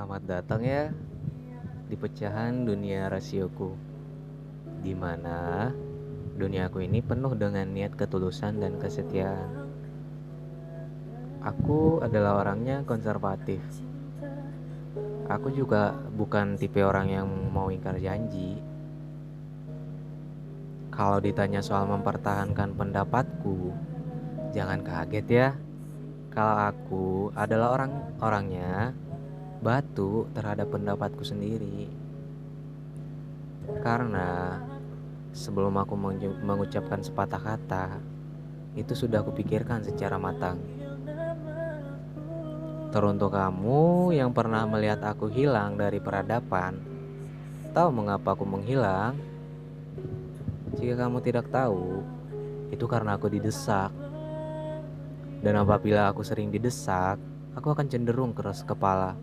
Selamat datang ya di pecahan dunia rasioku, di mana duniaku ini penuh dengan niat ketulusan dan kesetiaan. Aku adalah orangnya konservatif. Aku juga bukan tipe orang yang mau ingkar janji. Kalau ditanya soal mempertahankan pendapatku, jangan kaget ya. Kalau aku adalah orang-orangnya batu terhadap pendapatku sendiri. Karena sebelum aku mengucapkan sepatah kata, itu sudah kupikirkan secara matang. Teruntuk kamu yang pernah melihat aku hilang dari peradaban, tahu mengapa aku menghilang? Jika kamu tidak tahu, itu karena aku didesak. Dan apabila aku sering didesak, aku akan cenderung keras kepala.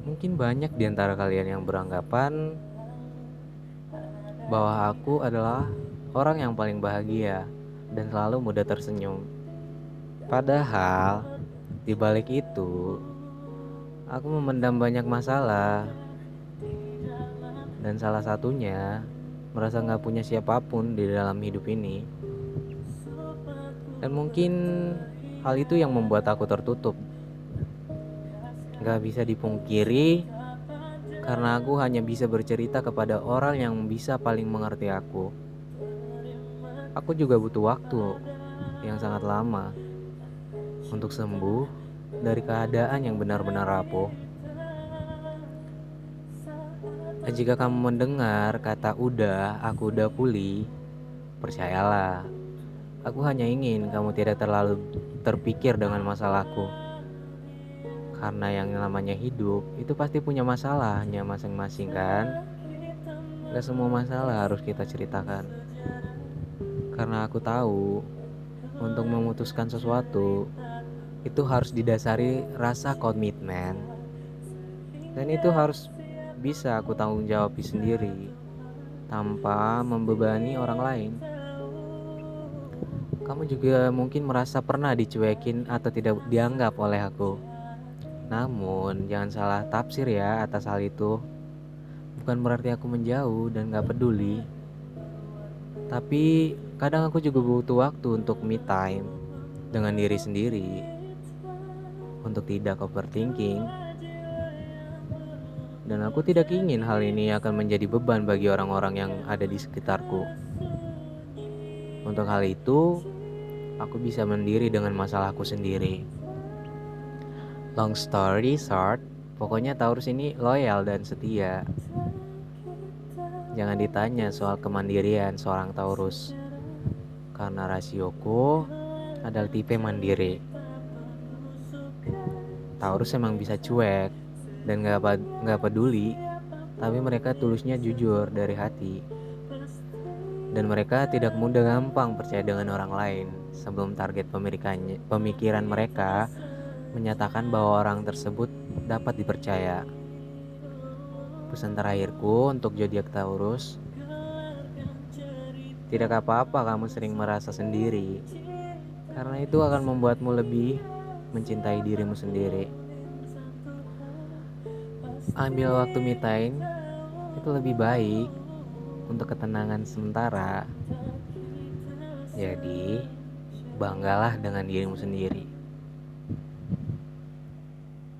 Mungkin banyak di antara kalian yang beranggapan bahwa aku adalah orang yang paling bahagia dan selalu mudah tersenyum. Padahal di balik itu, aku memendam banyak masalah. Dan salah satunya merasa nggak punya siapa pun di dalam hidup ini. Dan mungkin hal itu yang membuat aku tertutup Gak bisa dipungkiri karena aku hanya bisa bercerita kepada orang yang bisa paling mengerti aku. Aku juga butuh waktu yang sangat lama untuk sembuh dari keadaan yang benar-benar rapuh. Jika kamu mendengar kata "udah, aku udah pulih", percayalah, aku hanya ingin kamu tidak terlalu terpikir dengan masalahku. Karena yang namanya hidup itu pasti punya masalahnya masing-masing kan? Gak semua masalah harus kita ceritakan. Karena aku tahu Untuk memutuskan sesuatu Itu harus didasari rasa komitmen. Dan itu harus bisa aku tanggung jawab sendiri Tanpa membebani orang lain. Kamu juga mungkin merasa pernah dicuekin atau tidak dianggap oleh aku. Namun, jangan salah tafsir ya atas hal itu. Bukan berarti aku menjauh dan gak peduli. Tapi kadang aku juga butuh waktu untuk me time dengan diri sendiri. Untuk tidak overthinking. Dan aku tidak ingin hal ini akan menjadi beban bagi orang-orang yang ada di sekitarku. Untuk hal itu, aku bisa mendiri dengan masalahku sendiri. Long story short, pokoknya Taurus ini loyal dan setia. Jangan ditanya soal kemandirian seorang Taurus. Karena rasioku adalah tipe mandiri. Taurus emang bisa cuek dan gak, gak peduli, tapi mereka tulusnya jujur dari hati. Dan mereka tidak mudah gampang percaya dengan orang lain sebelum target pemikiran mereka menyatakan bahwa orang tersebut dapat dipercaya. Pesan terakhirku untuk zodiak Taurus, tidak apa-apa kamu sering merasa sendiri, karena itu akan membuatmu lebih mencintai dirimu sendiri. Ambil waktu me time itu lebih baik untuk ketenangan sementara. Jadi, banggalah dengan dirimu sendiri.